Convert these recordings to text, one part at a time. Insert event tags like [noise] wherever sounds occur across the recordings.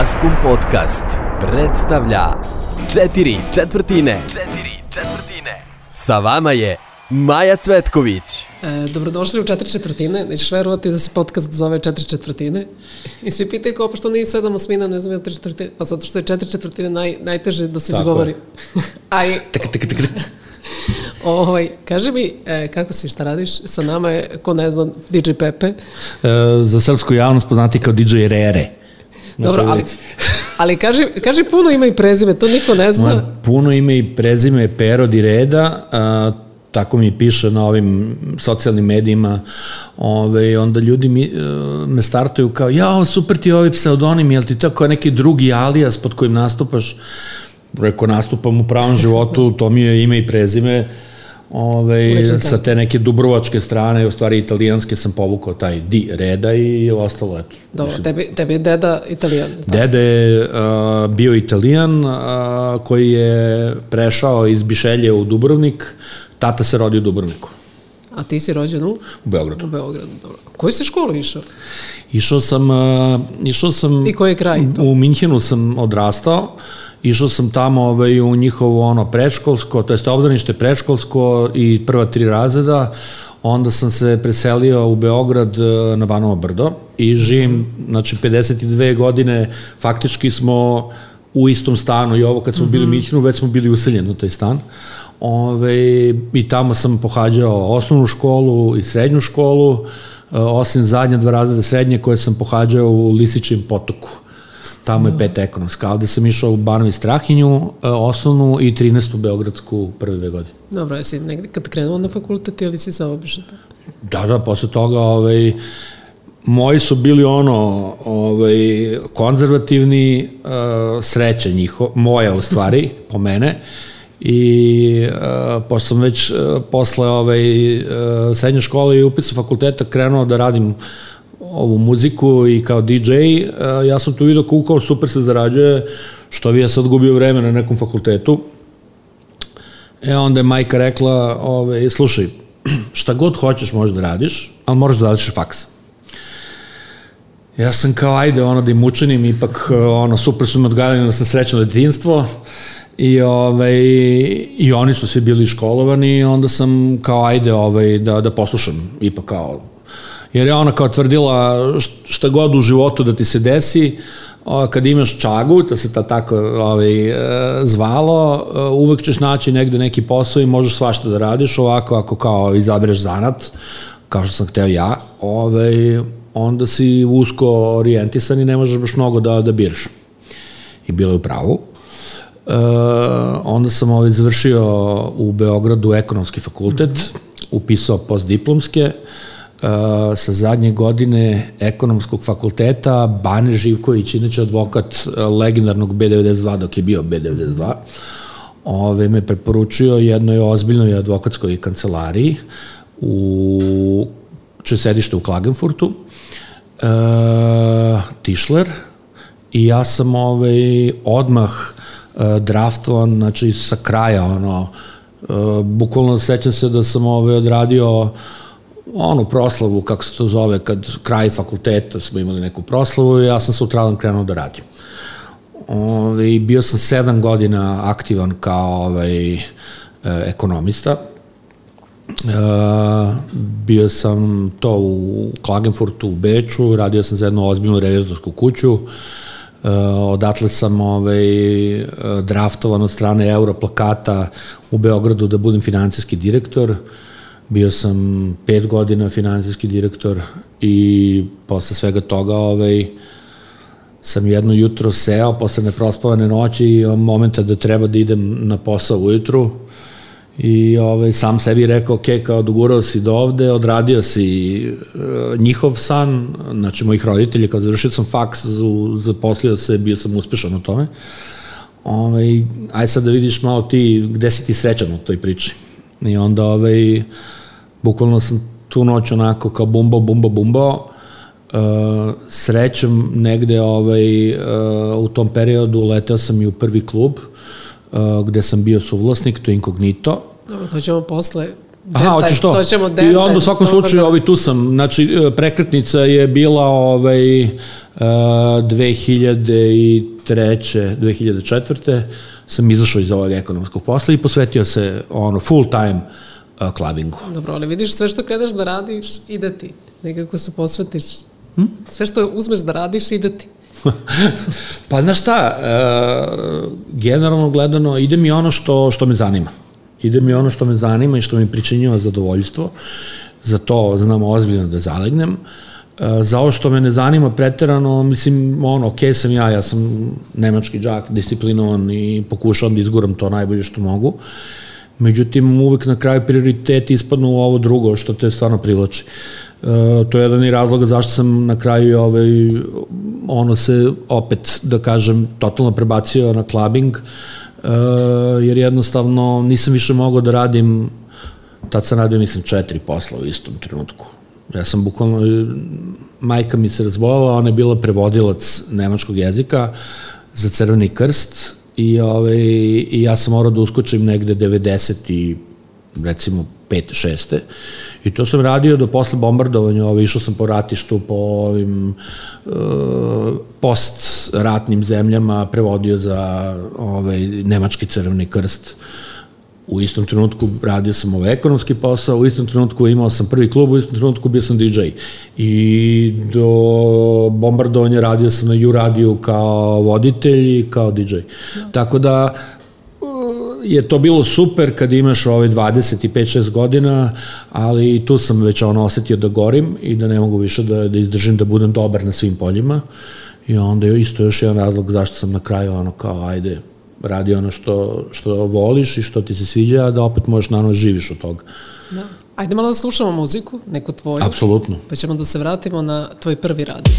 Maskum Podcast predstavlja Četiri četvrtine. Četiri četvrtine. Sa vama je Maja Cvetković. E, dobrodošli u četiri četvrtine. Nećeš verovati da se podcast zove četiri četvrtine. I svi pitaju kao, pošto nije sedam osmina, ne znam je tri četvrtine. Pa zato što je četiri četvrtine naj, najteže da se izgovori. Aj, Taka, taka, taka. ovaj, kaži mi, e, kako si, šta radiš? Sa nama je, ko ne zna, DJ Pepe. E, za srpsku javnost poznati kao DJ Rere. Znači, Dobro, ali, [laughs] ali kaži, kaži puno ima i prezime, to niko ne zna. Ma, puno ime i prezime Pero di Reda, a, tako mi piše na ovim socijalnim medijima, ove, onda ljudi mi, e, me startuju kao, ja, super ti je ovaj pseudonim, jel ti to kao neki drugi alijas pod kojim nastupaš? Reko, nastupam u pravom životu, to mi je ime i prezime, Ove, sa te neke dubrovačke strane, u stvari italijanske sam povukao taj di reda i ostalo, eto. Dobro, tebi, tebi je deda italijan. tako? Dede je uh, bio italijan uh, koji je prešao iz Bišelje u Dubrovnik, tata se rodio u Dubrovniku, A ti si rođen u? u Beogradu. U Beogradu, dobro. Koju si školu išao? Išao sam, uh, išao sam I koji je kraj to? u Minhenu sam odrastao, išao sam tamo ovaj, u njihovo ono predškolsko, to jest obdanište predškolsko i prva tri razreda, onda sam se preselio u Beograd eh, na Banovo brdo i živim, znači 52 godine, faktički smo u istom stanu i ovo kad smo bili u Minhenu, već smo bili useljeni u taj stan. Ove, I tamo sam pohađao osnovnu školu i srednju školu, eh, osim zadnje dva razreda srednje koje sam pohađao u Lisičijem potoku. Tamo je peta ekonomska. Ovde sam išao u Banovi Strahinju, eh, osnovnu i 13. Beogradsku prve dve godine. Dobro, jesi negde kad krenuo na fakultet ili si samo obišao to? Da, da, posle toga ovaj, moji su bili ono ovaj, konzervativni, uh, sreća njiho, moja u stvari, [laughs] po mene, i uh, pošto sam već uh, posle ovaj, uh, srednje škole i upisa fakulteta krenuo da radim ovu muziku i kao DJ, uh, ja sam tu vidio kukao, super se zarađuje, što bi ja sad gubio vreme na nekom fakultetu, E onda je majka rekla, ove, slušaj, šta god hoćeš možeš da radiš, ali moraš da radiš faks. Ja sam kao, ajde, ono, da im učinim, ipak, ono, super su me odgajali da sam srećno detinstvo, I, ovaj, I oni su svi bili školovani onda sam kao ajde ovaj, da, da poslušam ipak kao jer je ona kao tvrdila št- šta god u životu da ti se desi kad imaš čagu, to se ta tako ovaj, e, zvalo, e, uvek ćeš naći negde neki posao i možeš svašta da radiš, ovako ako kao izabereš zanat, kao što sam hteo ja, ovaj, onda si usko orijentisan i ne možeš baš mnogo da, da biraš. I bilo je u pravu. E, onda sam ovaj završio u Beogradu ekonomski fakultet, upisao postdiplomske, e, sa zadnje godine ekonomskog fakulteta Bane Živković, inače advokat e, legendarnog B92 dok je bio B92, ove, me preporučio jednoj ozbiljnoj advokatskoj kancelariji u če sedište u Klagenfurtu, e, Tischler, i ja sam ovaj, odmah e, draftovan, znači sa kraja, ono, e, bukvalno sećam se da sam ovaj, odradio onu proslavu, kako se to zove, kad kraj fakulteta smo imali neku proslavu i ja sam sutradan krenuo da radim. Ove, bio sam sedam godina aktivan kao ovaj, e, ekonomista. E, bio sam to u Klagenfurtu u Beču, radio sam za jednu ozbiljnu revizorsku kuću, e, odatle sam ovaj, e, draftovan od strane Europlakata u Beogradu da budem financijski direktor. Bio sam pet godina financijski direktor i posle svega toga ovaj, sam jedno jutro seo posle neprospavane noći i imam momenta da treba da idem na posao ujutru i ovaj, sam sebi rekao, ok, kao dogurao si do ovde, odradio si e, njihov san, znači mojih roditelja, kad završio sam faks, zaposlio se, bio sam uspešan u tome. Ovaj, aj sad da vidiš malo ti, gde si ti srećan u toj priči. I onda, ovaj, bukvalno sam tu noć onako kao bumbo, bumbo, bumbo, Uh, srećom negde ovaj, uh, u tom periodu leteo sam i u prvi klub uh, gde sam bio suvlasnik, to je Incognito. Dobro, to ćemo posle. Aha, hoćeš to? To ćemo I onda u svakom slučaju, da... ovaj, tu sam, znači, e, prekretnica je bila ovaj, uh, 2003. 2004. sam izašao iz ovog ekonomskog posla i posvetio se ono full time uh, klubingu. Dobro, ali vidiš sve što kreneš da radiš, ide ti. Nekako se posvetiš. Hm? Sve što uzmeš da radiš, ide ti. [laughs] pa znaš šta, uh, generalno gledano, ide mi ono što, što me zanima. Ide mi ono što me zanima i što mi pričinjava zadovoljstvo. Za to znam ozbiljno da zalegnem. E, za ovo što me ne zanima preterano, mislim, ono, ok sam ja, ja sam nemački džak, disciplinovan i pokušavam da izguram to najbolje što mogu. Međutim, uvek na kraju prioritet ispadnu u ovo drugo, što te stvarno privlači. E, to je jedan i razloga zašto sam na kraju ovaj, ono se opet, da kažem, totalno prebacio na clubbing, e, jer jednostavno nisam više mogao da radim, tad sam radio, mislim, četiri posla u istom trenutku Ja sam bukvalno, majka mi se razbolala, ona je bila prevodilac nemačkog jezika za Crveni krst i, ovaj, i ja sam morao da uskočim negde 90 i recimo 5. 6. I to sam radio do posle bombardovanja, ovaj, išao sam po ratištu, po ovim uh, post-ratnim zemljama, prevodio za ovaj, nemački crveni krst. U istom trenutku radio sam ovaj ekonomski posao, u istom trenutku imao sam prvi klub, u istom trenutku bio sam DJ. I do bombardovanja radio sam na U radiju kao voditelj i kao DJ. Da. Tako da uh, je to bilo super kad imaš ove 25-6 godina, ali tu sam već ono osetio da gorim i da ne mogu više da, da izdržim da budem dobar na svim poljima. I onda je isto još jedan razlog zašto sam na kraju ono kao ajde, radi ono što, što voliš i što ti se sviđa, a da opet možeš naravno živiš od toga. Da. Ajde malo da slušamo muziku, neku tvoju. Apsolutno. Pa ćemo da se vratimo na tvoj prvi radio.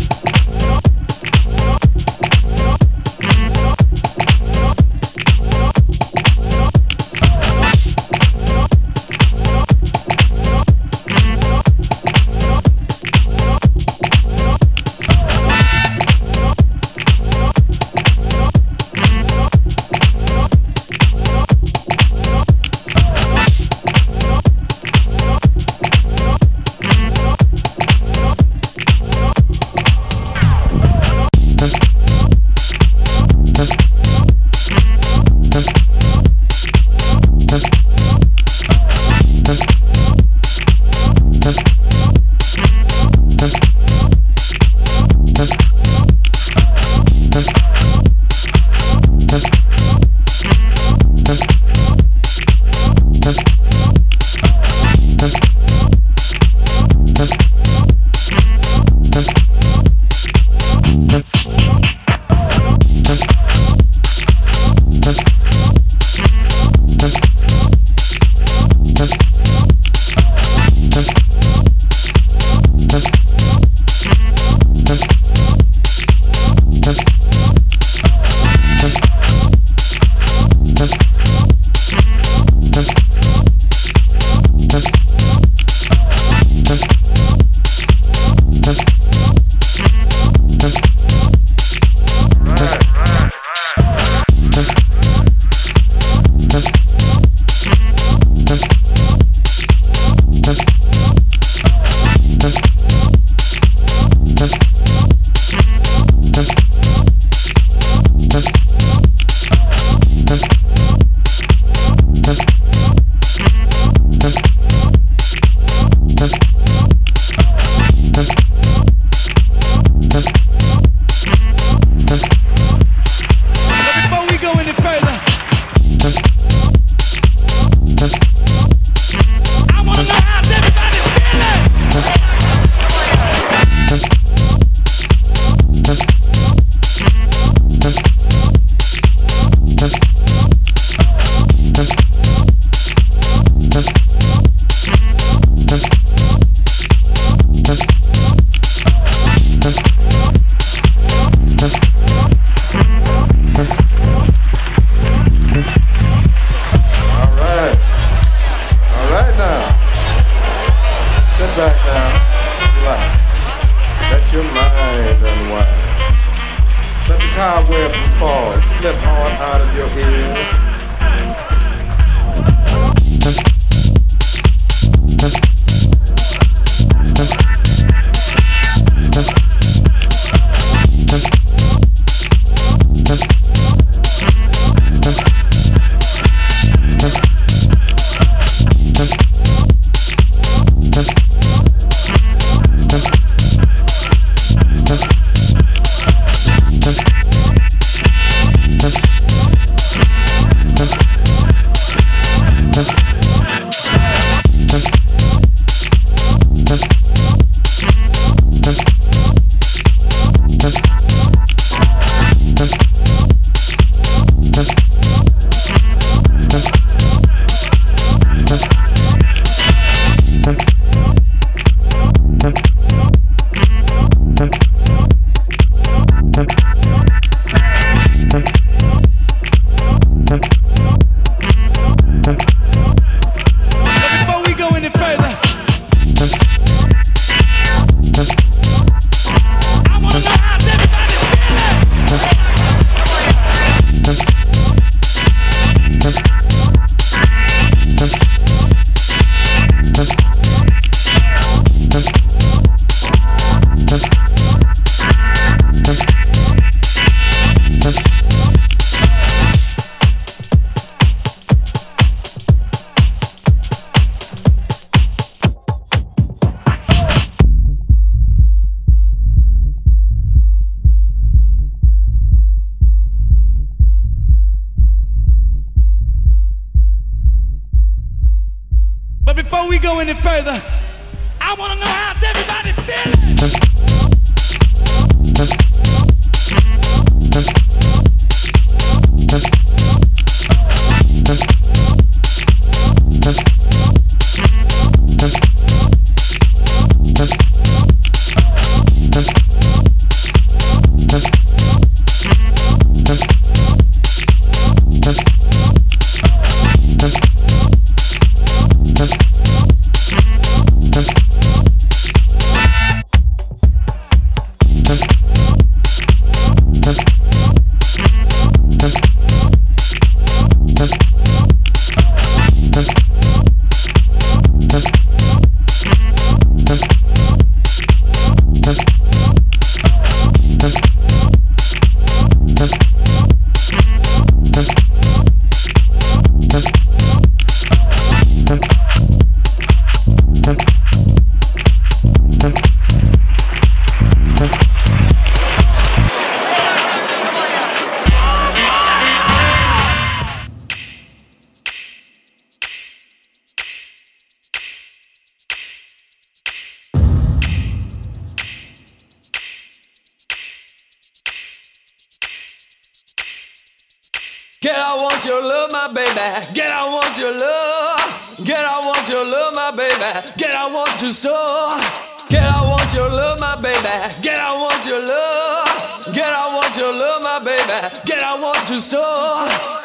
Oh.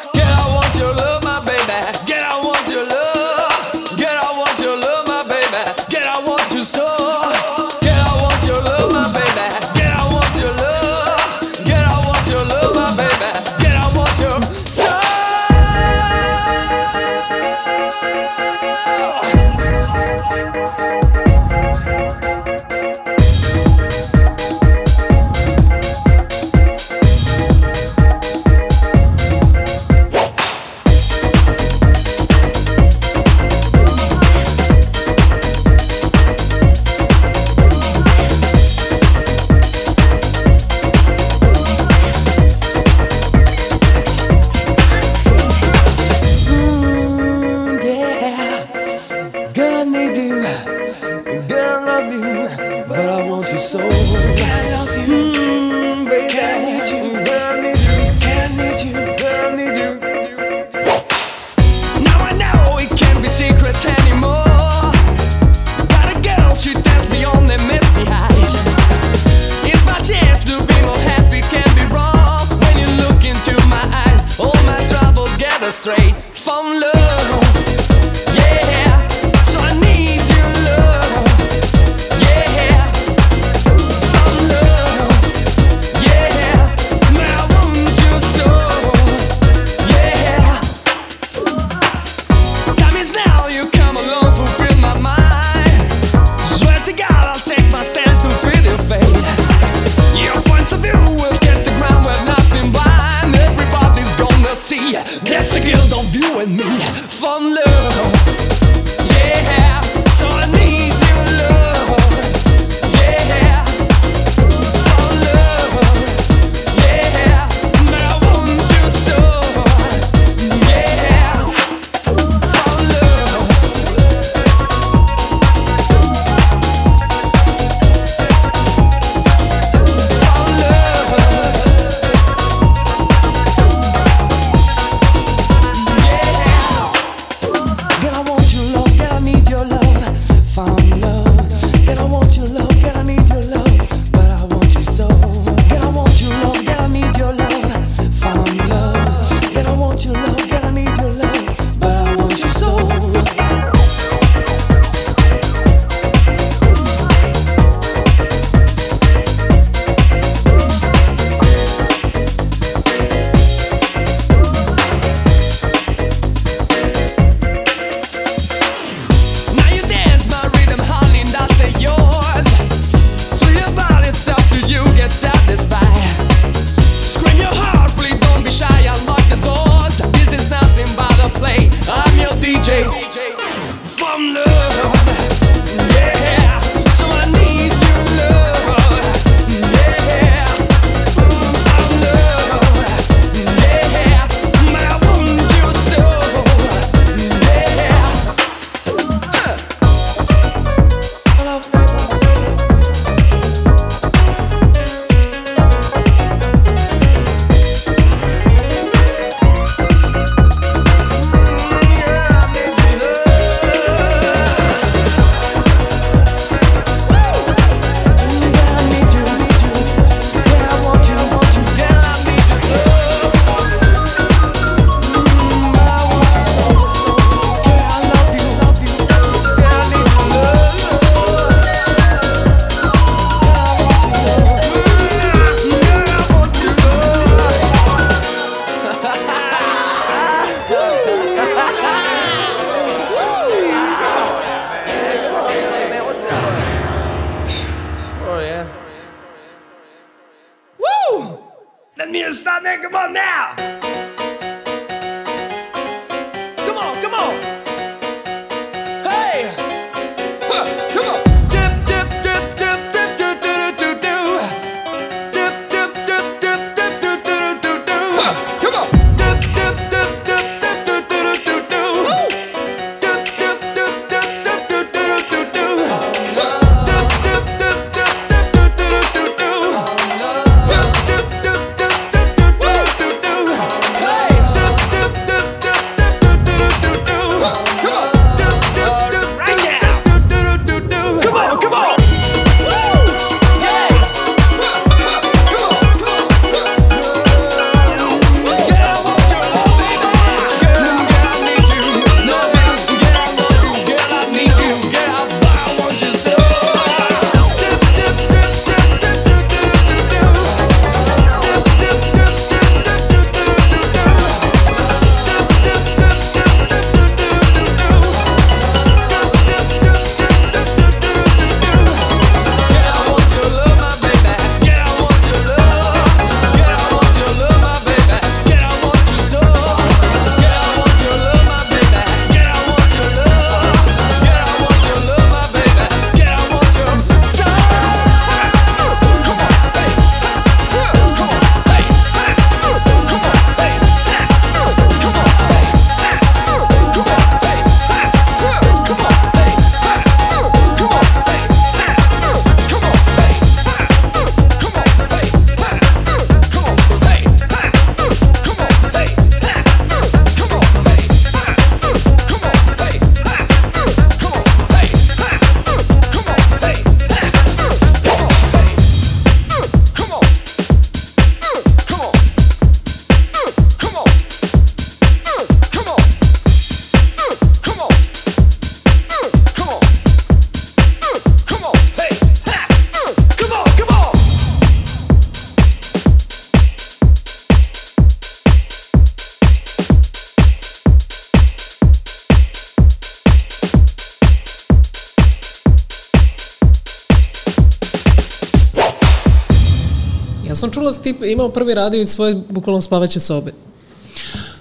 Sam čula da ti imao prvi radio iz svoje bukvalno spavaće sobe.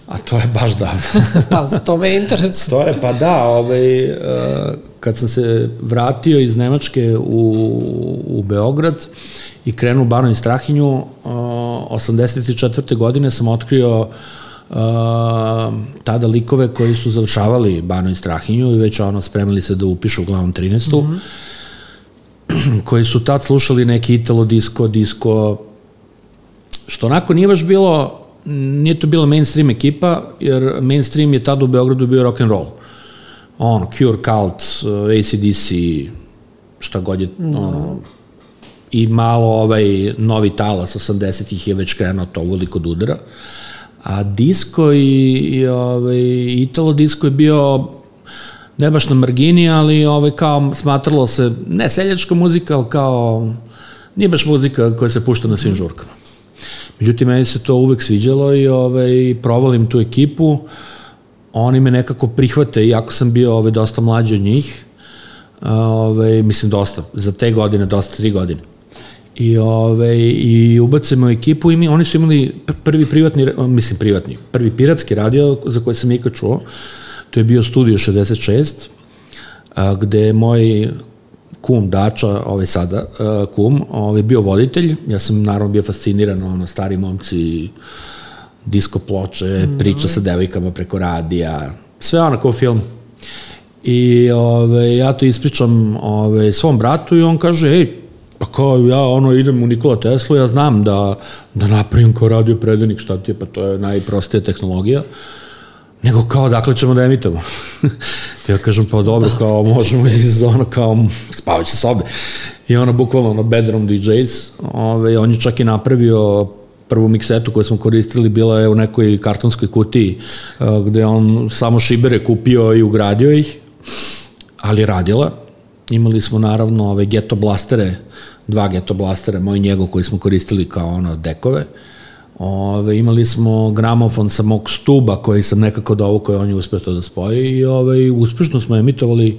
A to je baš davno. [laughs] Pa, to me interesuje. To je, pa da, ovaj, e, kad sam se vratio iz Nemačke u, u Beograd i krenuo u Bano i Strahinju, e, 84. godine sam otkrio e, tada likove koji su završavali Bano i Strahinju i već ono spremili se da upišu uglavnom 13. Mm -hmm. koji su tad slušali neki italo disco, disco, što onako nije baš bilo nije to bila mainstream ekipa, jer mainstream je tada u Beogradu bio rock and roll. Ono, Cure, Cult, uh, ACDC, šta god je, no. ono, i malo ovaj novi talas 80-ih je već krenuo to uveliko da udara. A disco i, i ovaj, italo disco je bio ne baš na margini, ali ovaj, kao smatralo se, ne seljačka muzika, ali kao, nije baš muzika koja se pušta na svim žurkama. Međutim, meni se to uvek sviđalo i ovaj, provalim tu ekipu. Oni me nekako prihvate, iako sam bio ovaj, dosta mlađi od njih. Ovaj, mislim, dosta. Za te godine, dosta, tri godine. I, ovaj, i ubace me u ekipu i mi, oni su imali pr- prvi privatni, mislim privatni, prvi piratski radio za koji sam ikad čuo. To je bio Studio 66, a, gde moj kum Dača, ovaj sada uh, kum, ovaj bio voditelj. Ja sam naravno bio fasciniran ono stari momci disko ploče, mm. priča sa devojkama preko radija, sve ono kao film. I ove, ja to ispričam ove, svom bratu i on kaže, ej, pa kao ja ono idem u Nikola Tesla, ja znam da, da napravim kao radio predanik, šta ti je, pa to je najprostija tehnologija. Nego kao, dakle ćemo da emitamo. Te [laughs] ja kažem, pa dobro, kao možemo iz ono kao spavaće sobe. I ono, bukvalno, ono, bedroom DJs, ove, on je čak i napravio prvu miksetu koju smo koristili bila je u nekoj kartonskoj kutiji gde on samo šibere kupio i ugradio ih, ali radila. Imali smo naravno ove geto blastere, dva geto blastere, moj i njegov koji smo koristili kao ono dekove. Ove, imali smo gramofon sa mog stuba koji sam nekako dovukao i on je uspeo to da spoji i ove, uspešno smo emitovali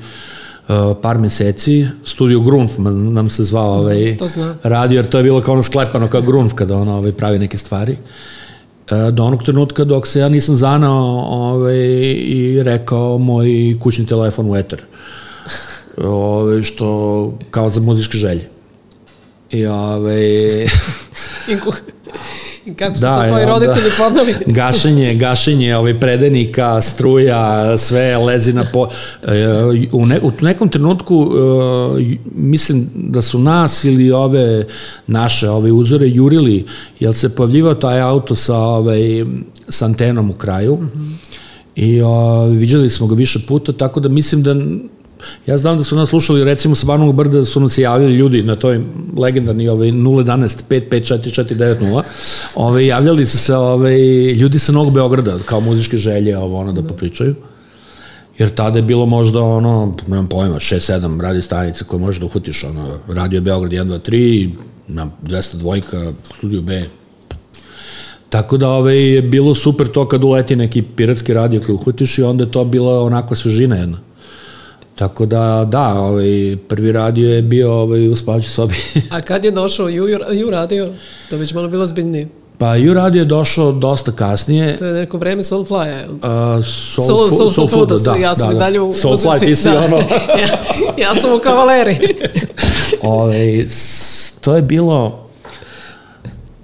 par meseci, studio Grunf nam se zvao ovaj, radio, jer to je bilo kao ono sklepano kao Grunf kada ono ovaj, pravi neke stvari. E, do onog trenutka dok se ja nisam zanao ovaj, i rekao moj kućni telefon u eter. Ove, što kao za muzičke želje. I [laughs] I kako su Da, to tvoji onda- roditelji podnali? [laughs] gašenje, gašenje ovaj predenika, struja, sve lezi na po... E, U, ne, u nekom trenutku e, mislim da su nas ili ove naše ove uzore jurili, jer se pojavljivao taj auto sa, ovaj, sa antenom u kraju mm -hmm. i o, viđali smo ga više puta, tako da mislim da Ja znam da su nas slušali, recimo sa Banovog brda su nam se javili ljudi na toj legendarni ovaj 011 5544490. Ovaj javljali su se ovaj ljudi sa Novog Beograda kao muzičke želje, ovo ono da popričaju. Jer tada je bilo možda ono, nemam pojma, 6-7 radio stanica koje možeš da uhvatiš, ono, Radio Beograd 1, 2, 3, na 202, Studio B, Tako da ovaj, je bilo super to kad uleti neki piratski radio koji uhvatiš i onda je to bila onako svežina jedna. Tako da, da, ovaj, prvi radio je bio ovaj, u spavaćoj sobi. [laughs] A kad je došao Ju, Ju radio, to je već malo bilo zbiljnije. pa Ju radio je došao dosta kasnije. To je neko vreme Soulfly-a. Uh, soul, Soul, soul, soul, Fooda, Fooda, ja sam i dalje u Soulfly, muzici, ti si da. ono... [laughs] ja, ja sam u kavaleri. [laughs] Ove, s- to je bilo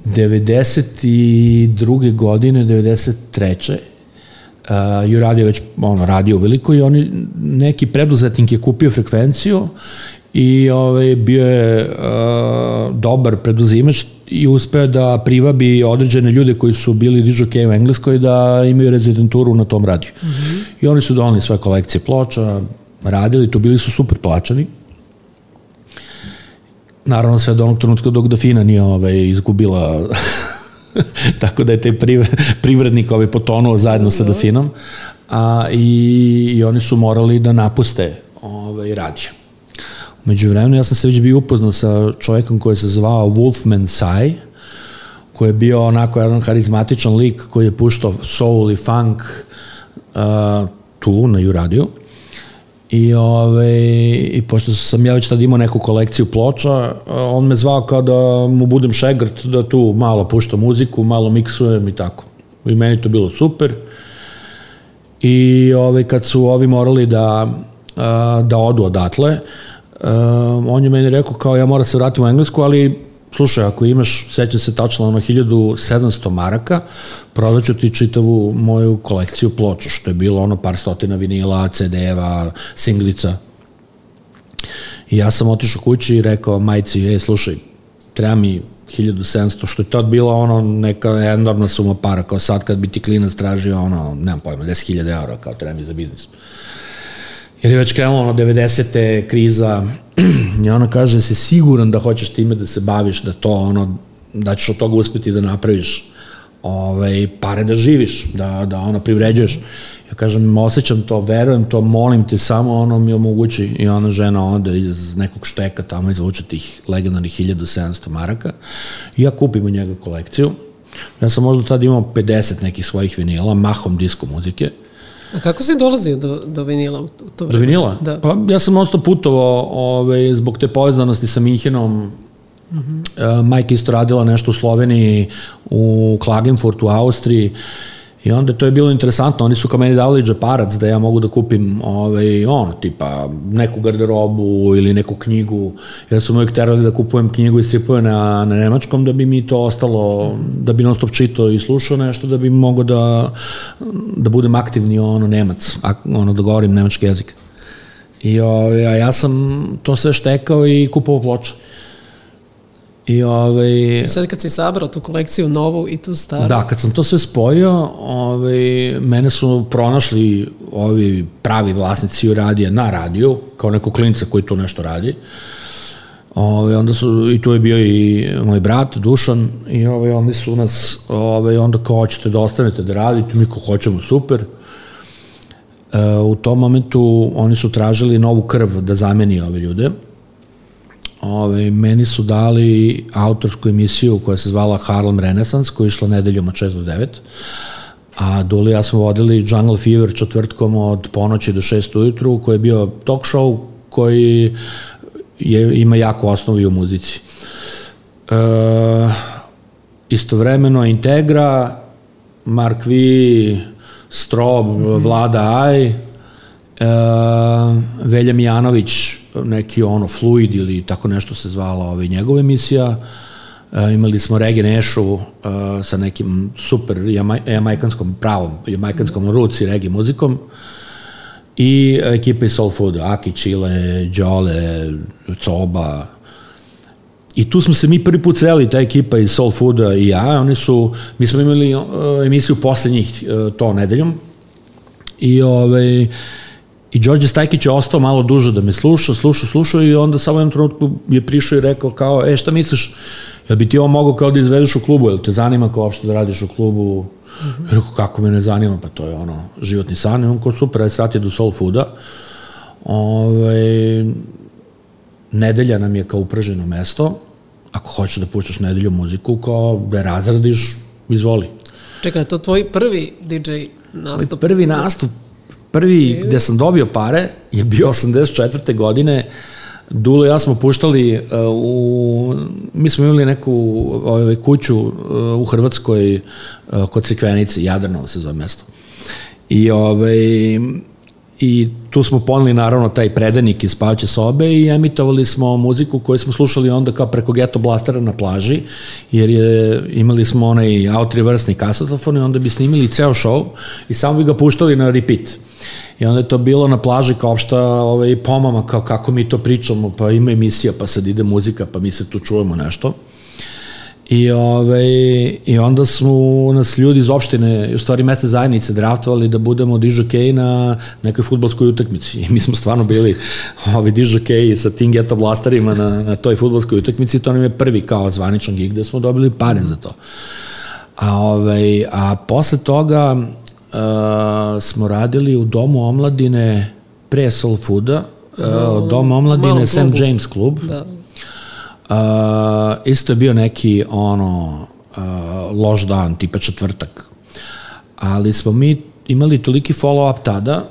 92. godine, 93. Uh, ju radio već ono, radio veliko i oni, neki preduzetnik je kupio frekvenciju i ovaj, bio je uh, dobar preduzimač i uspeo da privabi određene ljude koji su bili dižokeje u Engleskoj da imaju rezidenturu na tom radiju. Mm -hmm. I oni su donali svoje kolekcije ploča, radili, tu bili su super plaćani. Naravno sve do onog trenutka dok Dafina nije ovaj, izgubila [laughs] tako da je taj priv- privrednik ovaj potonuo zajedno sa Dafinom a, i, i oni su morali da napuste ovaj, radio. Umeđu vremenu ja sam se već bio upoznao sa čovjekom koji se zvao Wolfman Sai, koji je bio onako jedan harizmatičan lik koji je puštao soul i funk uh, tu na U-radiju. I, ove, I pošto sam ja već tad imao neku kolekciju ploča, on me zvao kao da mu budem šegrt, da tu malo puštam muziku, malo miksujem i tako. I meni to bilo super. I ove, kad su ovi morali da, da odu odatle, on je meni rekao kao ja moram se vratiti u Englesku, ali slušaj, ako imaš, sećam se tačno ono 1700 maraka, prodaću ti čitavu moju kolekciju ploča, što je bilo ono par stotina vinila, CD-eva, singlica. I ja sam otišao kući i rekao majci, ej, slušaj, treba mi 1700, što je tad bila ono neka enormna suma para, kao sad kad bi ti klinac tražio ono, nemam pojma, 10.000 eura, kao treba mi za biznis. Jer je već krenulo ono 90. kriza [clears throat] i ona kaže si siguran da hoćeš time da se baviš, da to ono, da ćeš od toga uspeti da napraviš ovaj, pare da živiš, da, da ono privređuješ. Ja kažem, osjećam to, verujem to, molim te, samo ono mi omogući i ona žena ode iz nekog šteka tamo izvuče tih legendarnih 1700 maraka i ja kupim u njega kolekciju. Ja sam možda tad imao 50 nekih svojih vinila, mahom disko muzike. A kako si dolazio do, do vinila u to Do vreme? vinila? Da. Pa ja sam ostao putovao ovaj, zbog te povezanosti sa Minhenom. Mm -hmm. uh, majka isto radila nešto u Sloveniji, u Klagenfurtu, u Austriji. I onda to je bilo interesantno, oni su kao meni davali džeparac da ja mogu da kupim ovaj, ono, tipa neku garderobu ili neku knjigu, jer su uvijek terali da kupujem knjigu i stripove na, na nemačkom da bi mi to ostalo, da bi non stop čitao i slušao nešto, da bi mogo da, da budem aktivni ono nemac, ono da govorim nemački jezik. I ovaj, ja sam to sve štekao i kupovao ploče. I ovaj, sad kad si sabrao tu kolekciju novu i tu staru, Da, kad sam to sve spojio, ovaj, mene su pronašli ovi pravi vlasnici radija na radiju, kao neko klinca koji tu nešto radi. Ove, onda su, i tu je bio i moj brat, Dušan, i ove, oni su nas, ove, onda kao hoćete da ostanete da radite, mi ko hoćemo, super. E, u tom momentu oni su tražili novu krv da zameni ove ljude. Ove, meni su dali autorsku emisiju koja se zvala Harlem Renaissance, koja je išla nedeljom od 6 do 9. A Duli ja smo vodili Jungle Fever četvrtkom od ponoći do 6 ujutru, koji je bio talk show koji je, ima jako osnovi u muzici. E, istovremeno Integra, Mark V, Strob, Vlada Aj, e, Velja Mijanović, neki ono Fluid ili tako nešto se zvala ovaj, njegova emisija, e, imali smo Regi Nešu e, sa nekim super jamaj, jamajkanskom pravom, jamajkanskom ruci regi muzikom. I ekipa iz Soul Food, Aki, Čile, Đole, Coba, I tu smo se mi prvi put sreli, ta ekipa iz Soul Fooda i ja, oni su, mi smo imali uh, emisiju poslednjih uh, to nedeljom. I ovaj, I Đorđe Stajkić je ostao malo duže da me sluša, sluša, sluša i onda samo u jednom trenutku je prišao i rekao kao, e šta misliš, jel bi ti ovo mogao kao da izvedeš u klubu, jel te zanima kao uopšte da radiš u klubu? Mm -hmm. Rekao, kako me ne zanima, pa to je ono, životni san, i on kao super, aj srati do Soul Fooda. Ove, ovaj, nedelja nam je kao uprženo mesto, ako hoćeš da puštaš nedelju muziku, kao da razradiš, izvoli. Čekaj, to tvoj prvi DJ nastup? Prvi nastup, prvi gde sam dobio pare je bio 84. godine, Dulo i ja smo puštali uh, u, mi smo imali neku ovaj, kuću uh, u Hrvatskoj uh, kod Cikvenice, Jadranovo se zove mesto. I ovaj, i tu smo poneli naravno taj predanik iz spavaće sobe i emitovali smo muziku koju smo slušali onda kao preko Geto Blastera na plaži, jer je, imali smo onaj out reversni kasetofon i onda bi snimili ceo show i samo bi ga puštali na repeat. I onda je to bilo na plaži kao opšta ovaj, pomama, kao kako mi to pričamo, pa ima emisija, pa sad ide muzika, pa mi se tu čujemo nešto. I, ove, I onda smo nas ljudi iz opštine, u stvari mesne zajednice, draftovali da budemo dižokej na nekoj futbolskoj utakmici. I mi smo stvarno bili ovi dižokeji sa tim geto blasterima na, na toj futbolskoj utakmici. To nam je prvi kao zvaničan gig gde smo dobili pare za to. A, ove, a posle toga smo radili u Domu omladine pre Soul Fooda, uh, Dom omladine St. James klub. Da Uh, isto je bio neki ono uh, loš dan, tipa četvrtak. Ali smo mi imali toliki follow-up tada,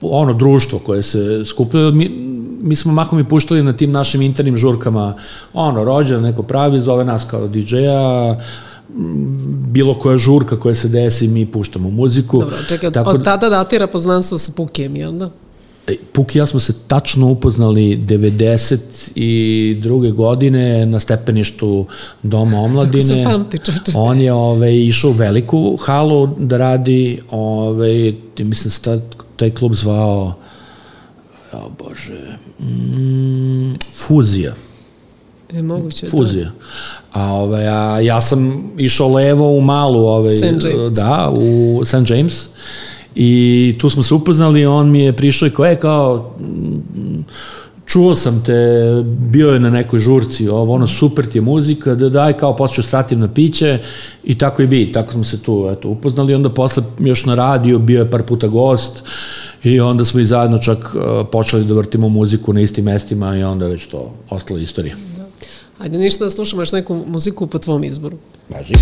ono društvo koje se skupljaju, mi, mi smo mahom i puštali na tim našim internim žurkama, ono, rođen, neko pravi, zove nas kao DJ-a, bilo koja žurka koja se desi, mi puštamo muziku. Dobro, čekaj, Tako od tada datira poznanstvo sa Pukijem, jel da? E, Puk i ja smo se tačno upoznali 92. godine na stepeništu Doma omladine. pamti, On je ovaj, išao u veliku halu da radi, ovaj, mislim se taj klub zvao o bože, mm, Fuzija. E, moguće. Fuzija. Da. A, ove, ovaj, a ja sam išao levo u malu, ove, St. James. Da, u St. James. I tu smo se upoznali, on mi je prišao i kao, e, kao, čuo sam te, bio je na nekoj žurci, ovo, ono, super ti je muzika, da daj, kao, počeo stratim na piće i tako i bi, tako smo se tu, eto, upoznali, onda posle još na radiju, bio je par puta gost i onda smo i zajedno čak uh, počeli da vrtimo muziku na istim mestima i onda već to ostala istorija. Ajde ništa da slušamo još neku muziku po tvom izboru. Važi.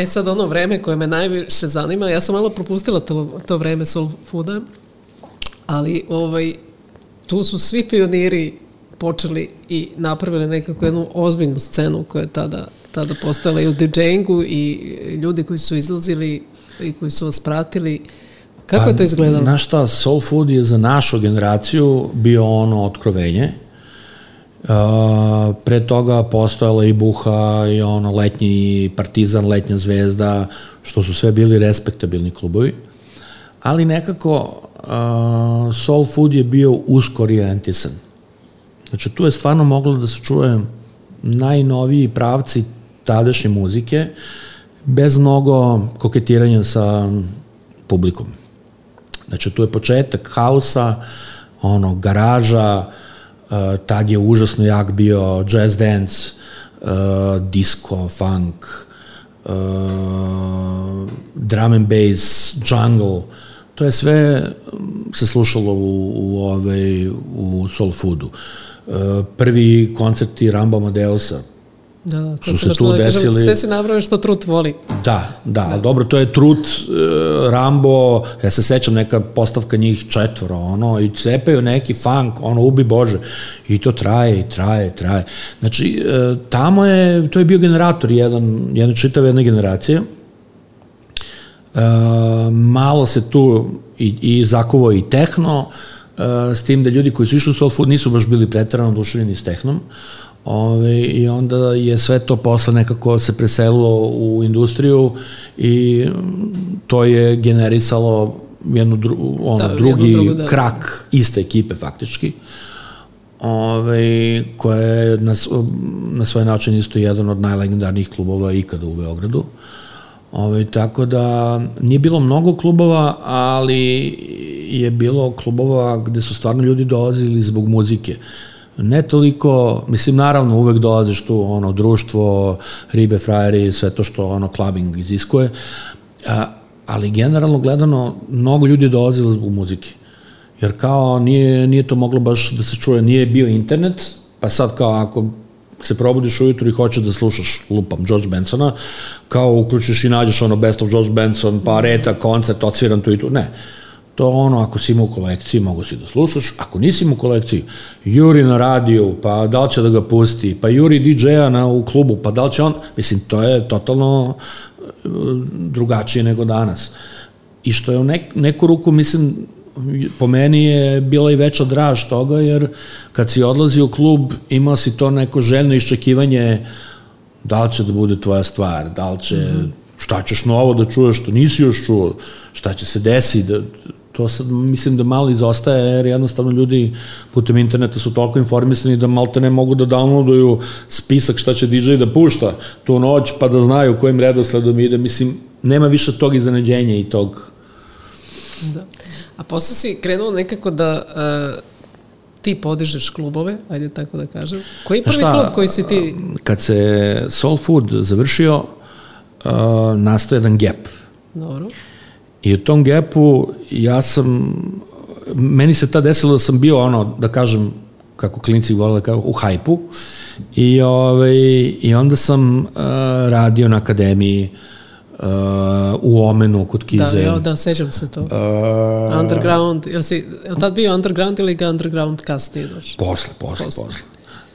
E sad ono vreme koje me najviše zanima, ja sam malo propustila to, to vreme soul fooda, ali ovaj, tu su svi pioniri počeli i napravili nekako jednu ozbiljnu scenu koja je tada, tada postala i u DJ-ingu i ljudi koji su izlazili i koji su vas pratili. Kako je to izgledalo? Znaš šta, soul food je za našu generaciju bio ono otkrovenje. Uh, pre toga postojala i Buha i ono letnji Partizan, letnja zvezda, što su sve bili respektabilni klubovi. Ali nekako uh, soul food je bio usko orijentisan. Znači tu je stvarno moglo da se čuje najnoviji pravci tadašnje muzike bez mnogo koketiranja sa publikom. Znači tu je početak hausa, ono, garaža, uh, tad je užasno jak bio jazz dance, uh, disco, funk, uh, drum and bass, jungle, to je sve um, se slušalo u, u, ovaj, u soul foodu. Prvi koncerti Rambo Amadeusa, Da, da, to su se tu da kažem, desili- Sve si nabrao što trut voli. Da, da, da. dobro, to je Trut, e, Rambo, ja se sećam neka postavka njih četvoro, ono, i cepaju neki funk, ono, ubi Bože, i to traje, i traje, i traje. Znači, e, tamo je, to je bio generator jedan, jedna čitava jedna generacija, E, malo se tu i, i zakuvo i tehno, e, s tim da ljudi koji su išli u soul food nisu baš bili pretarano oduševljeni s tehnom, Ove, I onda je sve to posle nekako se preselilo u industriju i to je generisalo jednu dru, ono, Da, da, jednu drugi drugu, da. krak iste ekipe faktički ove, koja je na, na svoj način isto jedan od najlegendarnijih klubova ikada u Beogradu. Ove, tako da nije bilo mnogo klubova, ali je bilo klubova gde su stvarno ljudi dolazili zbog muzike. Ne toliko, mislim, naravno uvek dolaziš tu, ono, društvo, ribe, frajeri, sve to što, ono, clubbing iziskuje, a, ali generalno gledano, mnogo ljudi je dolazilo zbog muzike. Jer kao nije, nije to moglo baš da se čuje, nije bio internet, pa sad kao ako se probudiš ujutru i hoćeš da slušaš, lupam, George Bensona, kao uključiš i nađeš ono Best of George Benson, pa reta, koncert, odsviran tu i tu. Ne. To ono, ako si imao u kolekciji, mogu si da slušaš. Ako nisi imao u kolekciji, juri na radiju, pa da li će da ga pusti, pa juri DJ-a na, u klubu, pa da li će on... Mislim, to je totalno e, drugačije nego danas. I što je u nek, neku ruku, mislim, po meni je bila i veća draž toga, jer kad si odlazi u klub, imao si to neko željno iščekivanje da li će da bude tvoja stvar, da li će, mm -hmm. šta ćeš novo da čuješ što nisi još čuo, šta će se desiti, da, to sad mislim da malo izostaje, jer jednostavno ljudi putem interneta su toliko informisani da malte ne mogu da downloaduju spisak šta će DJ da pušta tu noć, pa da znaju kojim redosledom ide, mislim, nema više tog iznenađenja i tog Da. A posle si krenuo nekako da uh, ti podižeš klubove, ajde tako da kažem. Koji je prvi Šta, klub koji si ti... Kad se Soul Food završio, uh, nastao jedan gap. Dobro. I u tom gapu ja sam, meni se ta desilo da sam bio ono, da kažem, kako klinci vole da kažu, u hajpu. I, ovaj, I onda sam uh, radio na akademiji uh, u Omenu kod Da, Kize. jel, da, sećam se to. Uh, Underground, jel si, jel tad bio Underground ili ga Underground kasnije došao? Posle, posle, posle. posle.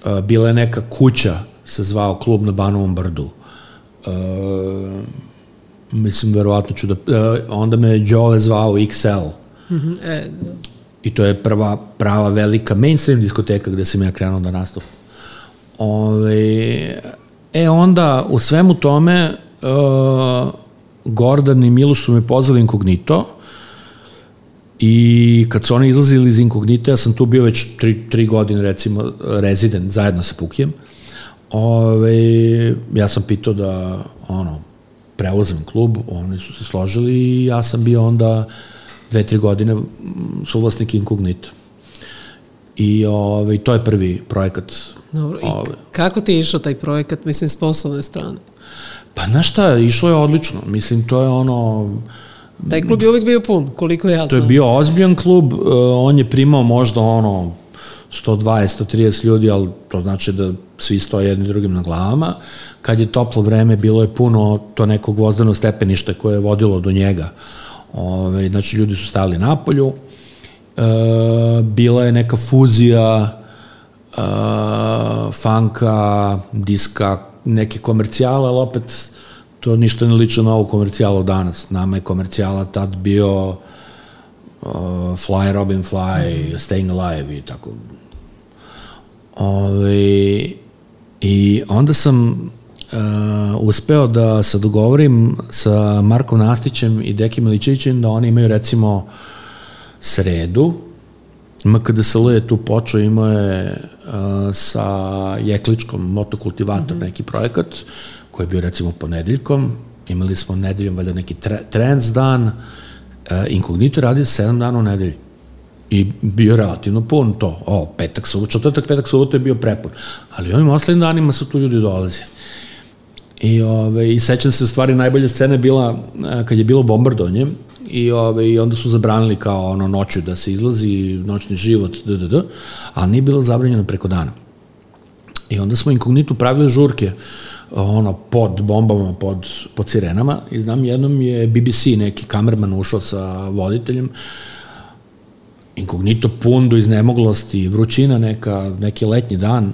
Uh, bila je neka kuća, se zvao klub na Banovom brdu. Uh, mislim, verovatno ću da... Uh, onda me Đole zvao XL. Mhm, E, da. I to je prva prava velika mainstream diskoteka gde sam ja krenuo da nastupam. Ove, e onda u svemu tome uh, Gordon i Miloš su me pozvali inkognito i kad su oni izlazili iz inkognita, ja sam tu bio već tri, tri godine recimo rezident zajedno sa Pukijem. Ove, ja sam pitao da ono, preuzem klub, oni su se složili i ja sam bio onda dve, tri godine suvlasnik inkognita. I ove, to je prvi projekat. Dobro, i Ove. kako ti je išao taj projekat, mislim, s poslovne strane? Pa znaš šta, išlo je odlično. Mislim, to je ono, Taj klub je uvijek bio pun, koliko ja to je znam. bio ozbiljan klub, uh, on je primao možda ono 120-130 ljudi, ali to znači da svi stoje jedni drugim na glavama. Kad je toplo vreme, bilo je puno to neko gvozdeno stepenište koje je vodilo do njega. Ove, znači, ljudi su stali napolju. E, bila je neka fuzija e, funka, diska, neke komercijale, ali opet to ništa ne liče na ovu komercijalu danas. Nama je komercijala tad bio uh, Fly Robin Fly. Staying Alive i tako. Ove, I onda sam uh, uspeo da se dogovorim sa Markom Nastićem i Dekim Milićevićem da oni imaju recimo sredu, MKDSL je tu počeo, imao je uh, sa Jekličkom motokultivator mm -hmm. neki projekat koji je bio recimo ponedeljkom, imali smo nedeljom valjda neki tre, trends dan, uh, Inkognito radio 7 dana u nedelji i bio relativno pun to. O, petak, subot, četvrtak, petak, subot je bio prepun. Ali ovim oslednim danima su tu ljudi dolazili. I, ove, I sećam se stvari, najbolja scena je bila kad je bilo bombardovanje i, ove, i onda su zabranili kao ono noću da se izlazi, noćni život, d, d, d, ali nije bilo zabranjeno preko dana. I onda smo inkognitu pravili žurke, ono, pod bombama, pod, pod sirenama i znam jednom je BBC neki kamerman ušao sa voditeljem inkognito pun do iznemoglosti, vrućina neka, neki letnji dan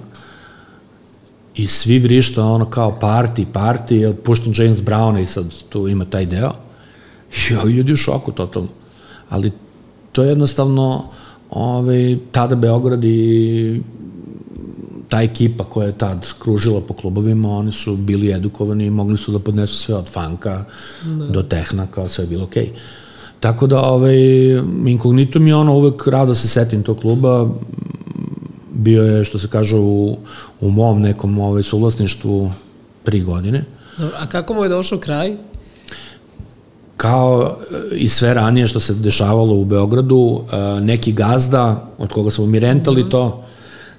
i svi vrišta ono kao party, party, je pušten James Brown i sad tu ima taj deo i ovi ljudi u šoku totalno. Ali to je jednostavno ove, tada Beograd i ta ekipa koja je tad kružila po klubovima, oni su bili edukovani i mogli su da podnesu sve od fanka da. do tehna, kao sve je bilo okej. Okay. Tako da, ovaj, inkognito mi je ono, uvek rado se setim tog kluba, bio je, što se kaže, u, u mom nekom ovaj, suvlasništvu tri godine. Dobro, a kako mu je došao kraj? kao i sve ranije što se dešavalo u Beogradu, eh, neki gazda od koga smo mi rentali mm -hmm. to,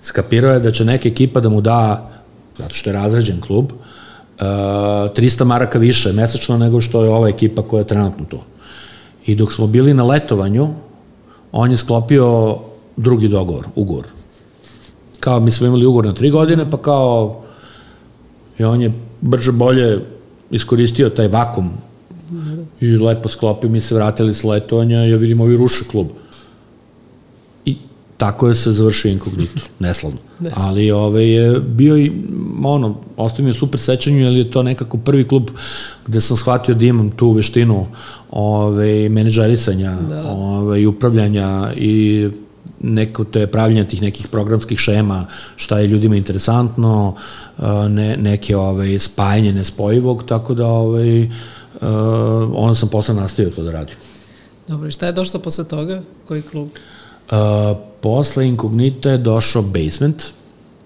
skapirao je da će neka ekipa da mu da, zato što je razređen klub, uh, 300 maraka više mesečno nego što je ova ekipa koja je trenutno tu. I dok smo bili na letovanju, on je sklopio drugi dogovor, ugovor. Kao mi smo imali ugovor na tri godine, pa kao i on je brže bolje iskoristio taj vakum i lepo sklopio, mi se vratili s letovanja ja vidim ovi ruše klub tako je se završio inkognito, [laughs] neslavno. Ali ove, je bio i, ono, ostavio mi je super sećanju, jer je to nekako prvi klub gde sam shvatio da imam tu veštinu ove, menedžerisanja da. ove, i upravljanja i neko te pravljanje tih nekih programskih šema, šta je ljudima interesantno, ne, neke ove, spajanje nespojivog, tako da ove, onda sam posle nastavio to da radim. Dobro, i šta je došlo posle toga? Koji klub? Uh, posle Inkognita je došao Basement,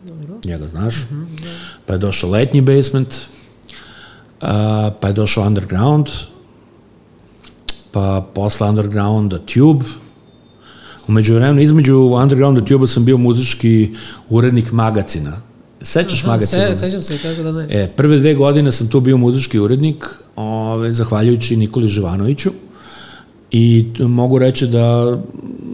Dobro. njega znaš, uh mhm, -huh, da. pa je došao Letnji Basement, uh, pa je došao Underground, pa posle Undergrounda Tube, Umeđu vremenu, između Undergrounda i Tube sam bio muzički urednik magacina. Sećaš Aha, magacina? Se, sećam se, kako da ne. E, prve dve godine sam tu bio muzički urednik, ove, zahvaljujući Nikoli Živanoviću. I mogu reći da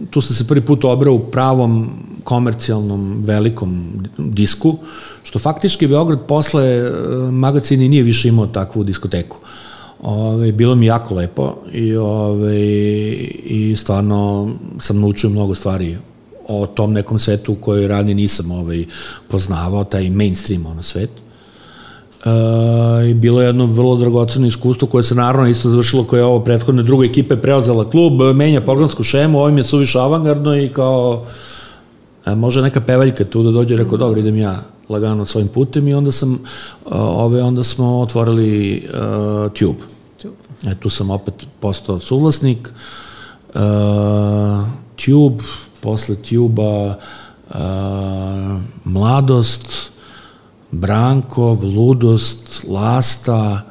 tu sam se prvi put obrao u pravom komercijalnom velikom disku, što faktički Beograd posle e, magacini nije više imao takvu diskoteku. Ove, bilo mi jako lepo i, ove, i stvarno sam naučio mnogo stvari o tom nekom svetu koji ranije nisam ovaj, poznavao, taj mainstream ono svet. Uh, i bilo je jedno vrlo dragoceno iskustvo koje se naravno isto završilo koje je ovo prethodne druge ekipe preozela klub, menja programsku šemu, ovim je suviše avangardno i kao a, može neka pevaljka tu da dođe, rekao dobro idem ja lagano svojim putem i onda sam uh, ove onda smo otvorili uh, Tube. Tube. E, tu sam opet postao suvlasnik. Uh, Tube, posle Tube-a uh, Mladost, Branko, Ludost, Lasta,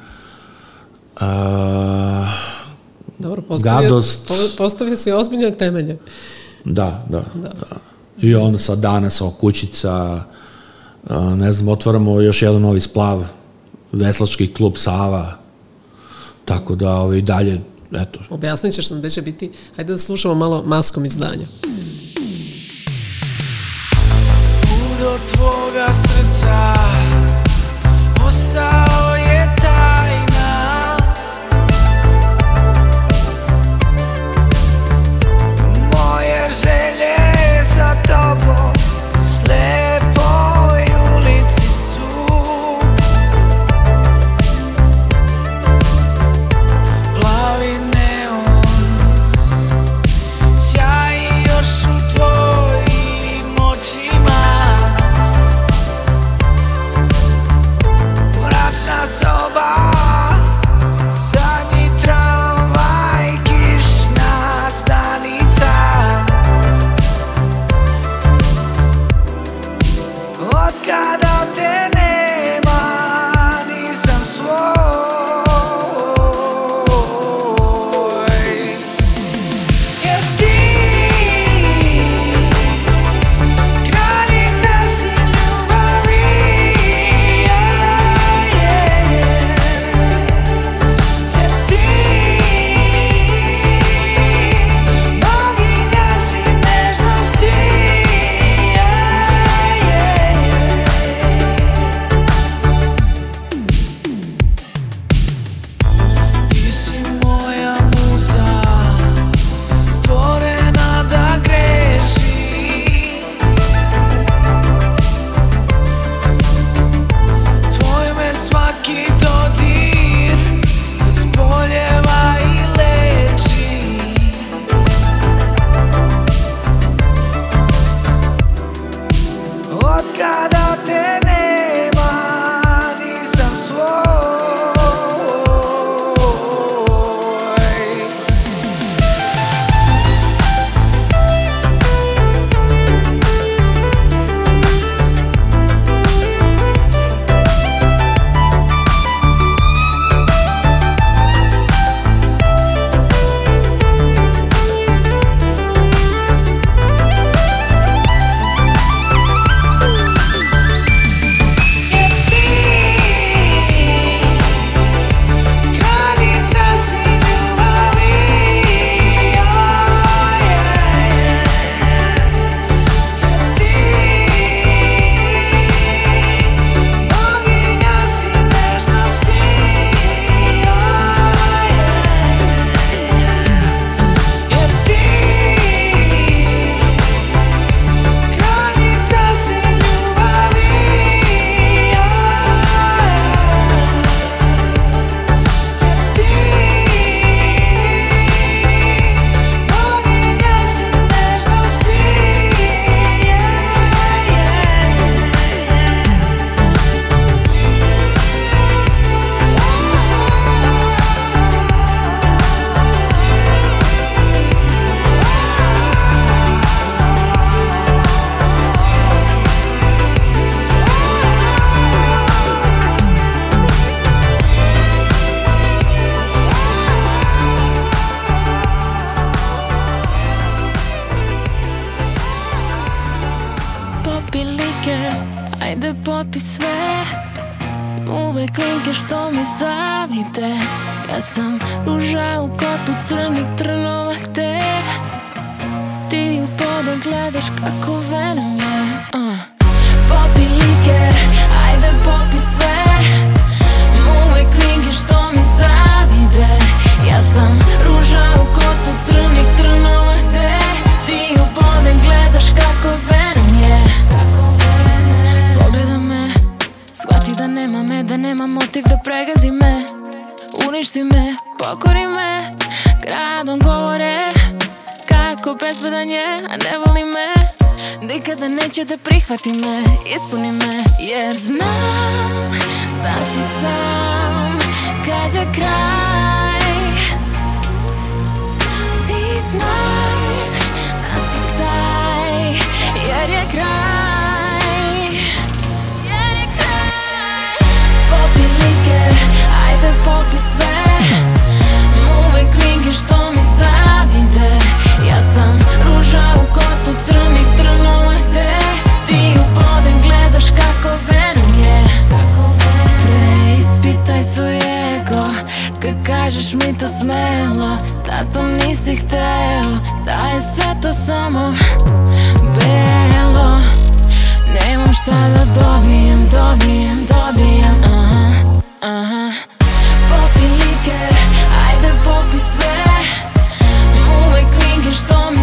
uh, Dobro, postavio, Gadost. Postavio si ozbiljne temelje. Da, da, da. da. I on sad danas, o kućica, uh, ne znam, otvaramo još jedan novi splav, Veslački klub Sava, tako da ovaj, dalje, eto. Objasnit ćeš nam gde će biti, hajde da slušamo malo maskom izdanja. Tvoga srca Ostao Kad kažeš mi to smelo Da to nisi hteo Da je sve to samo Belo. Nemam Šta da dobijem, dobijem, dobijem Aha, aha. Popi liker, ajde popi sve. Uvek klinke što mi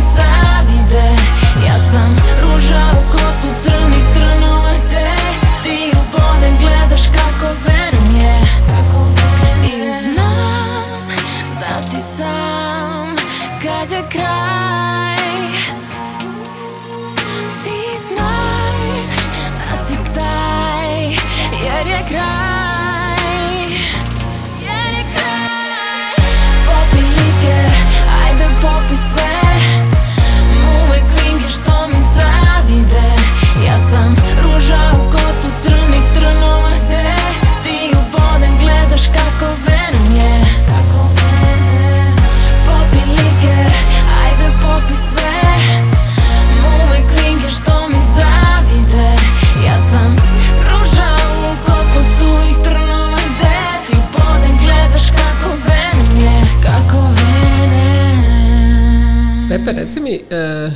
Pepe, reci mi, e,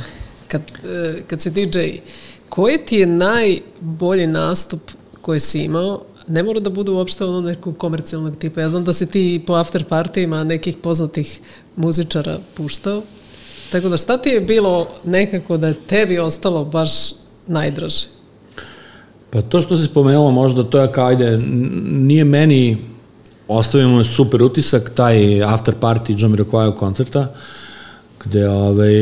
kad, e, kad si DJ, koji ti je najbolji nastup koji si imao? Ne mora da bude uopšte ono nekog komercijalnog tipa. Ja znam da si ti po after partijima nekih poznatih muzičara puštao. Tako da šta ti je bilo nekako da je tebi ostalo baš najdraže? Pa to što si spomenula možda to je kao ajde, nije meni ostavio super utisak taj after party John Miroquaja koncerta gde ovaj,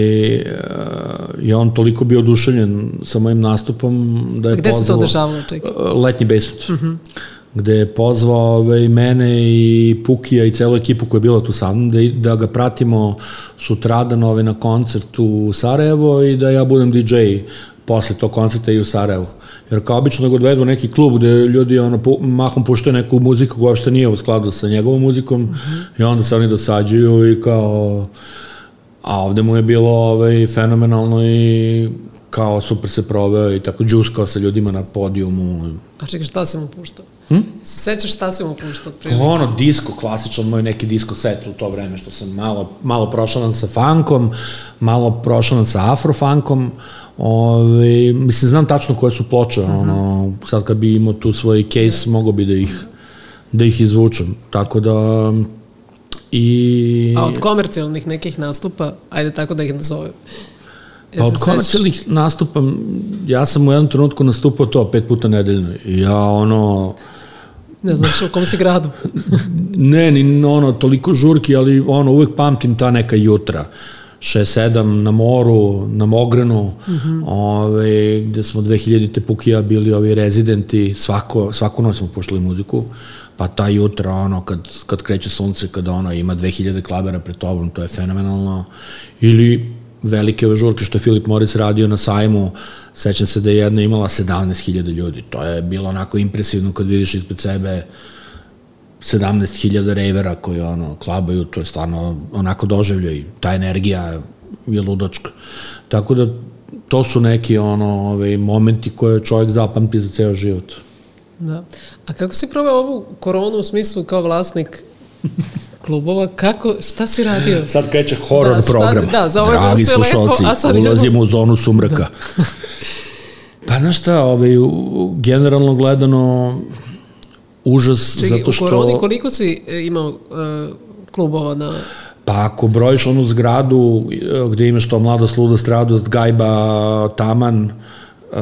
je on toliko bio oduševljen sa mojim nastupom da je Gde se to pozvao dešavalo, čekaj? E, letnji basement gde je pozvao ovaj, mene i Pukija i celu ekipu koja je bila tu sa mnom, da, da ga pratimo sutradan ovaj, na koncertu u Sarajevo i da ja budem DJ posle tog koncerta i u Sarajevu. Jer kao obično ga odvedu u neki klub gde ljudi ono, pu, mahom puštaju neku muziku koja uopšte nije u skladu sa njegovom muzikom i onda se oni dosađuju i kao a ovde mu je bilo ovaj, fenomenalno i kao super se proveo i tako džuskao sa ljudima na podijumu. A čekaj, šta si mu puštao? Hm? Se sećaš šta si mu puštao? otprilike? Ono, disko, klasičan moj neki disko set u to vreme, što sam malo, malo prošao sa funkom, malo prošao sa afrofunkom, Ove, mislim, znam tačno koje su ploče, uh -huh. ono, sad kad bi imao tu svoj case, mogo bi da ih, da ih izvučem. Tako da, i... A od komercijalnih nekih nastupa, ajde tako da ih nazovem. Pa od komercijalnih nastupa, ja sam u jednom trenutku nastupao to pet puta nedeljno. I ja ono, Ne znaš u kom si gradu. [laughs] ne, ni ono, toliko žurki, ali ono, uvek pamtim ta neka jutra. 6-7 na moru, na Mogrenu, mm -hmm. ove, gde smo 2000 te Pukija bili ovi rezidenti, svako, svaku noć smo puštali muziku, pa ta jutra, ono, kad, kad kreće sunce, kad ono, ima 2000 klabera pred tobom, to je fenomenalno. Ili velike ove žurke što je Filip Moritz radio na sajmu, sećam se da je jedna imala 17.000 ljudi. To je bilo onako impresivno kad vidiš ispred sebe 17.000 rejvera koji ono, klabaju, to je stvarno onako doživljaj, ta energija je ludačka. Tako da to su neki ono, ovaj, momenti koje čovjek zapamti za ceo život. Da. A kako si proveo ovu koronu u smislu kao vlasnik klubova, kako, šta si radio? Sad kreće horor Da, program. da, za ove Dragi lepo, slušalci, sad idemo- ulazimo u zonu sumraka. Pa znaš šta, ovaj, generalno gledano užas Čekaj, zato što... u koroni koliko si e, imao uh, klubova na... Pa ako brojiš onu zgradu e, gde imaš to mladost, ludost, radost, gajba, taman, uh,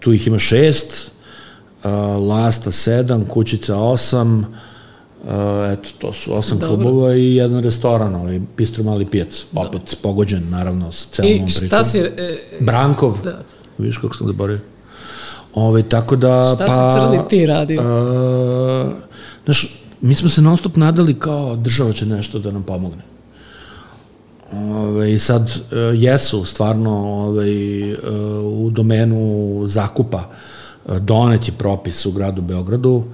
tu ih ima šest, lasta sedam, kućica osam, uh, eto, to su osam Dobro. klubova i jedan restoran, ovaj, Bistro Mali pijac, opet pogođen, naravno, sa celom I ovom pričom. šta si... E, Brankov, Da. da. vidiš kako sam zaboravio. Ove, tako da, Šta si pa... crni ti radio? Uh, znaš, mi smo se non stop nadali kao država će nešto da nam pomogne. Ove, I sad uh, jesu stvarno ove, uh, u domenu zakupa uh, donet je propis u gradu Beogradu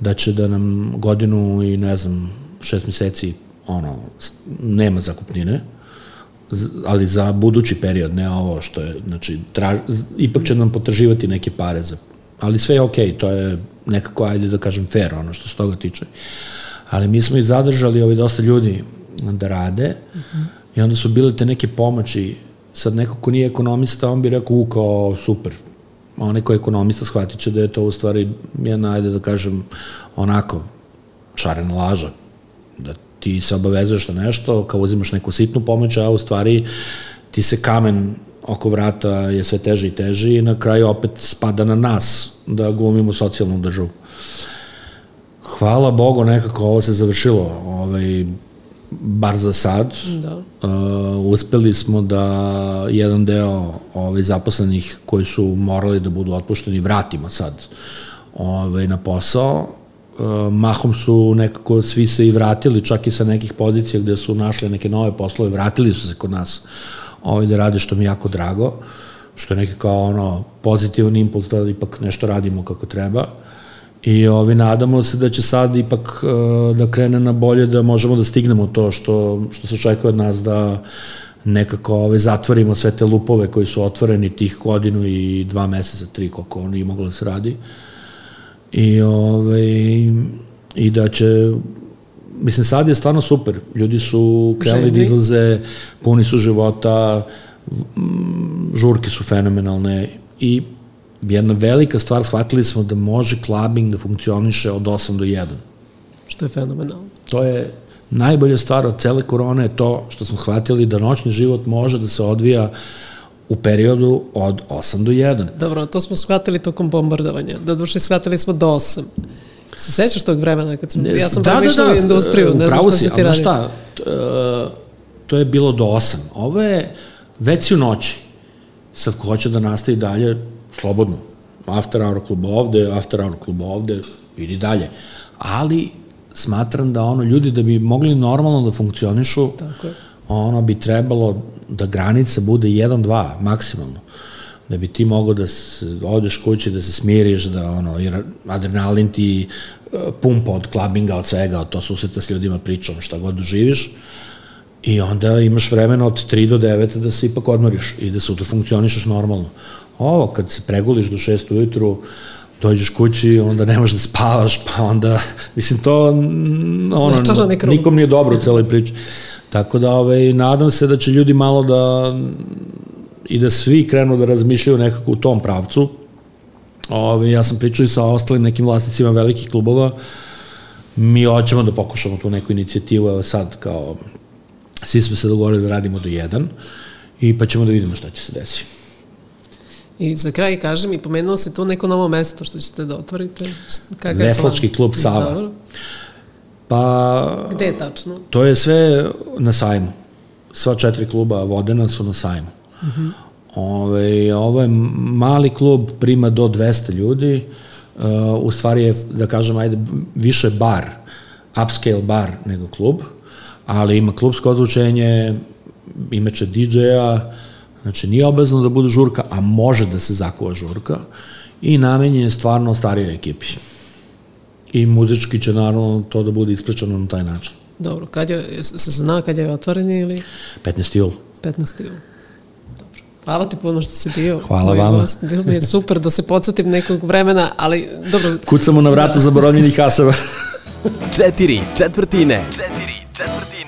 da će da nam godinu i ne znam šest meseci ono, nema zakupnine, ali za budući period, ne ovo što je, znači, traž, ipak će nam potraživati neke pare za, ali sve je okej, to je nekako, ajde da kažem, fair, ono što se toga tiče. Ali mi smo i zadržali ovaj dosta ljudi da rade uh -huh. i onda su bile te neke pomoći, sad neko ko nije ekonomista, on bi rekao, u, kao, super, onaj ko je ekonomista shvatit će da je to u stvari jedna, ajde da kažem, onako, šarena laža. Da ti se obavezuješ na nešto, kao uzimaš neku sitnu pomoć, a u stvari ti se kamen oko vrata je sve teži i teži i na kraju opet spada na nas da glumimo socijalnu državu. Hvala Bogu, nekako ovo se završilo, ovaj, bar za sad. Da. Uh, uspeli smo da jedan deo ovaj, zaposlenih koji su morali da budu otpušteni vratimo sad ovaj, na posao. Uh, mahom su nekako svi se i vratili, čak i sa nekih pozicija gde su našli neke nove poslove, vratili su se kod nas ovaj, da rade, što mi jako drago, što je neki kao ono pozitivan impuls da ipak nešto radimo kako treba. I ovi, nadamo se da će sad ipak uh, da krene na bolje, da možemo da stignemo to što, što se očekuje od nas da nekako ove, zatvorimo sve te lupove koji su otvoreni tih godinu i dva meseca, tri, koliko oni moglo da se radi. I, ove, i da će mislim sad je stvarno super. Ljudi su krenuli da izlaze, puni su života, žurke su fenomenalne i jedna velika stvar, shvatili smo da može clubbing da funkcioniše od 8 do 1. Što je fenomenalno. To je najbolja stvar od cele korone je to što smo shvatili da noćni život može da se odvija u periodu od 8 do 1. Dobro, to smo shvatili tokom bombardovanja. Da duše shvatili smo do 8. Se sećaš tog vremena kad sam, ja sam premišljala industriju, ne znam šta si, se ti radi. šta, e, to je bilo do 8. Ovo je već u noći. Sad ko hoće da nastavi dalje, slobodno. After hour klub ovde, after hour klub ovde, idi dalje. Ali smatram da ono ljudi da bi mogli normalno da funkcionišu, Tako je. ono bi trebalo da granica bude 1-2 maksimalno da bi ti mogao da se, odeš kući, da se smiriš, da ono, jer adrenalin ti e, pumpa od klabinga, od svega, od to susreta s ljudima, pričom, šta god doživiš, i onda imaš vremena od 3 do 9 da se ipak odmoriš i da sutra funkcionišeš normalno. Ovo, kad se preguliš do 6 ujutru, dođeš kući, onda ne možeš da spavaš, pa onda, [laughs] mislim, to ono, nikom nije dobro u celoj priči. Tako da, ovaj, nadam se da će ljudi malo da i da svi krenu da razmišljaju nekako u tom pravcu. Ove, ja sam pričao i sa ostalim nekim vlasnicima velikih klubova. Mi hoćemo da pokušamo tu neku inicijativu, evo sad kao svi smo se dogovorili da radimo do jedan i pa ćemo da vidimo šta će se desiti. I za kraj kažem, i pomenuo si tu neko novo mesto što ćete da otvorite. Kakav je plan? Veslački klub Sava. Dobro. Pa Gde je tačno? to je sve na sajmu. Sva četiri kluba vodena su na sajmu. Ove, ovo je mali klub, prima do 200 ljudi, uh, u stvari je, da kažem, ajde, više bar, upscale bar nego klub, ali ima klubsko ozvučenje, imaće DJ-a, znači nije obavezno da bude žurka, a može da se zakuva žurka i namenjen je stvarno starijoj ekipi. I muzički će naravno to da bude ispričano na taj način. Dobro, kad je, se zna kad je otvoren ili 15. jul. 15. jul? Dobro. Hvala ti puno što si bio. Hvala vama. Gost. Bilo mi je super da se podsjetim nekog vremena, ali dobro, Kucamo na vrata zaboravljenih kasava. [laughs] Četiri četvrtine. Četiri četvrtine.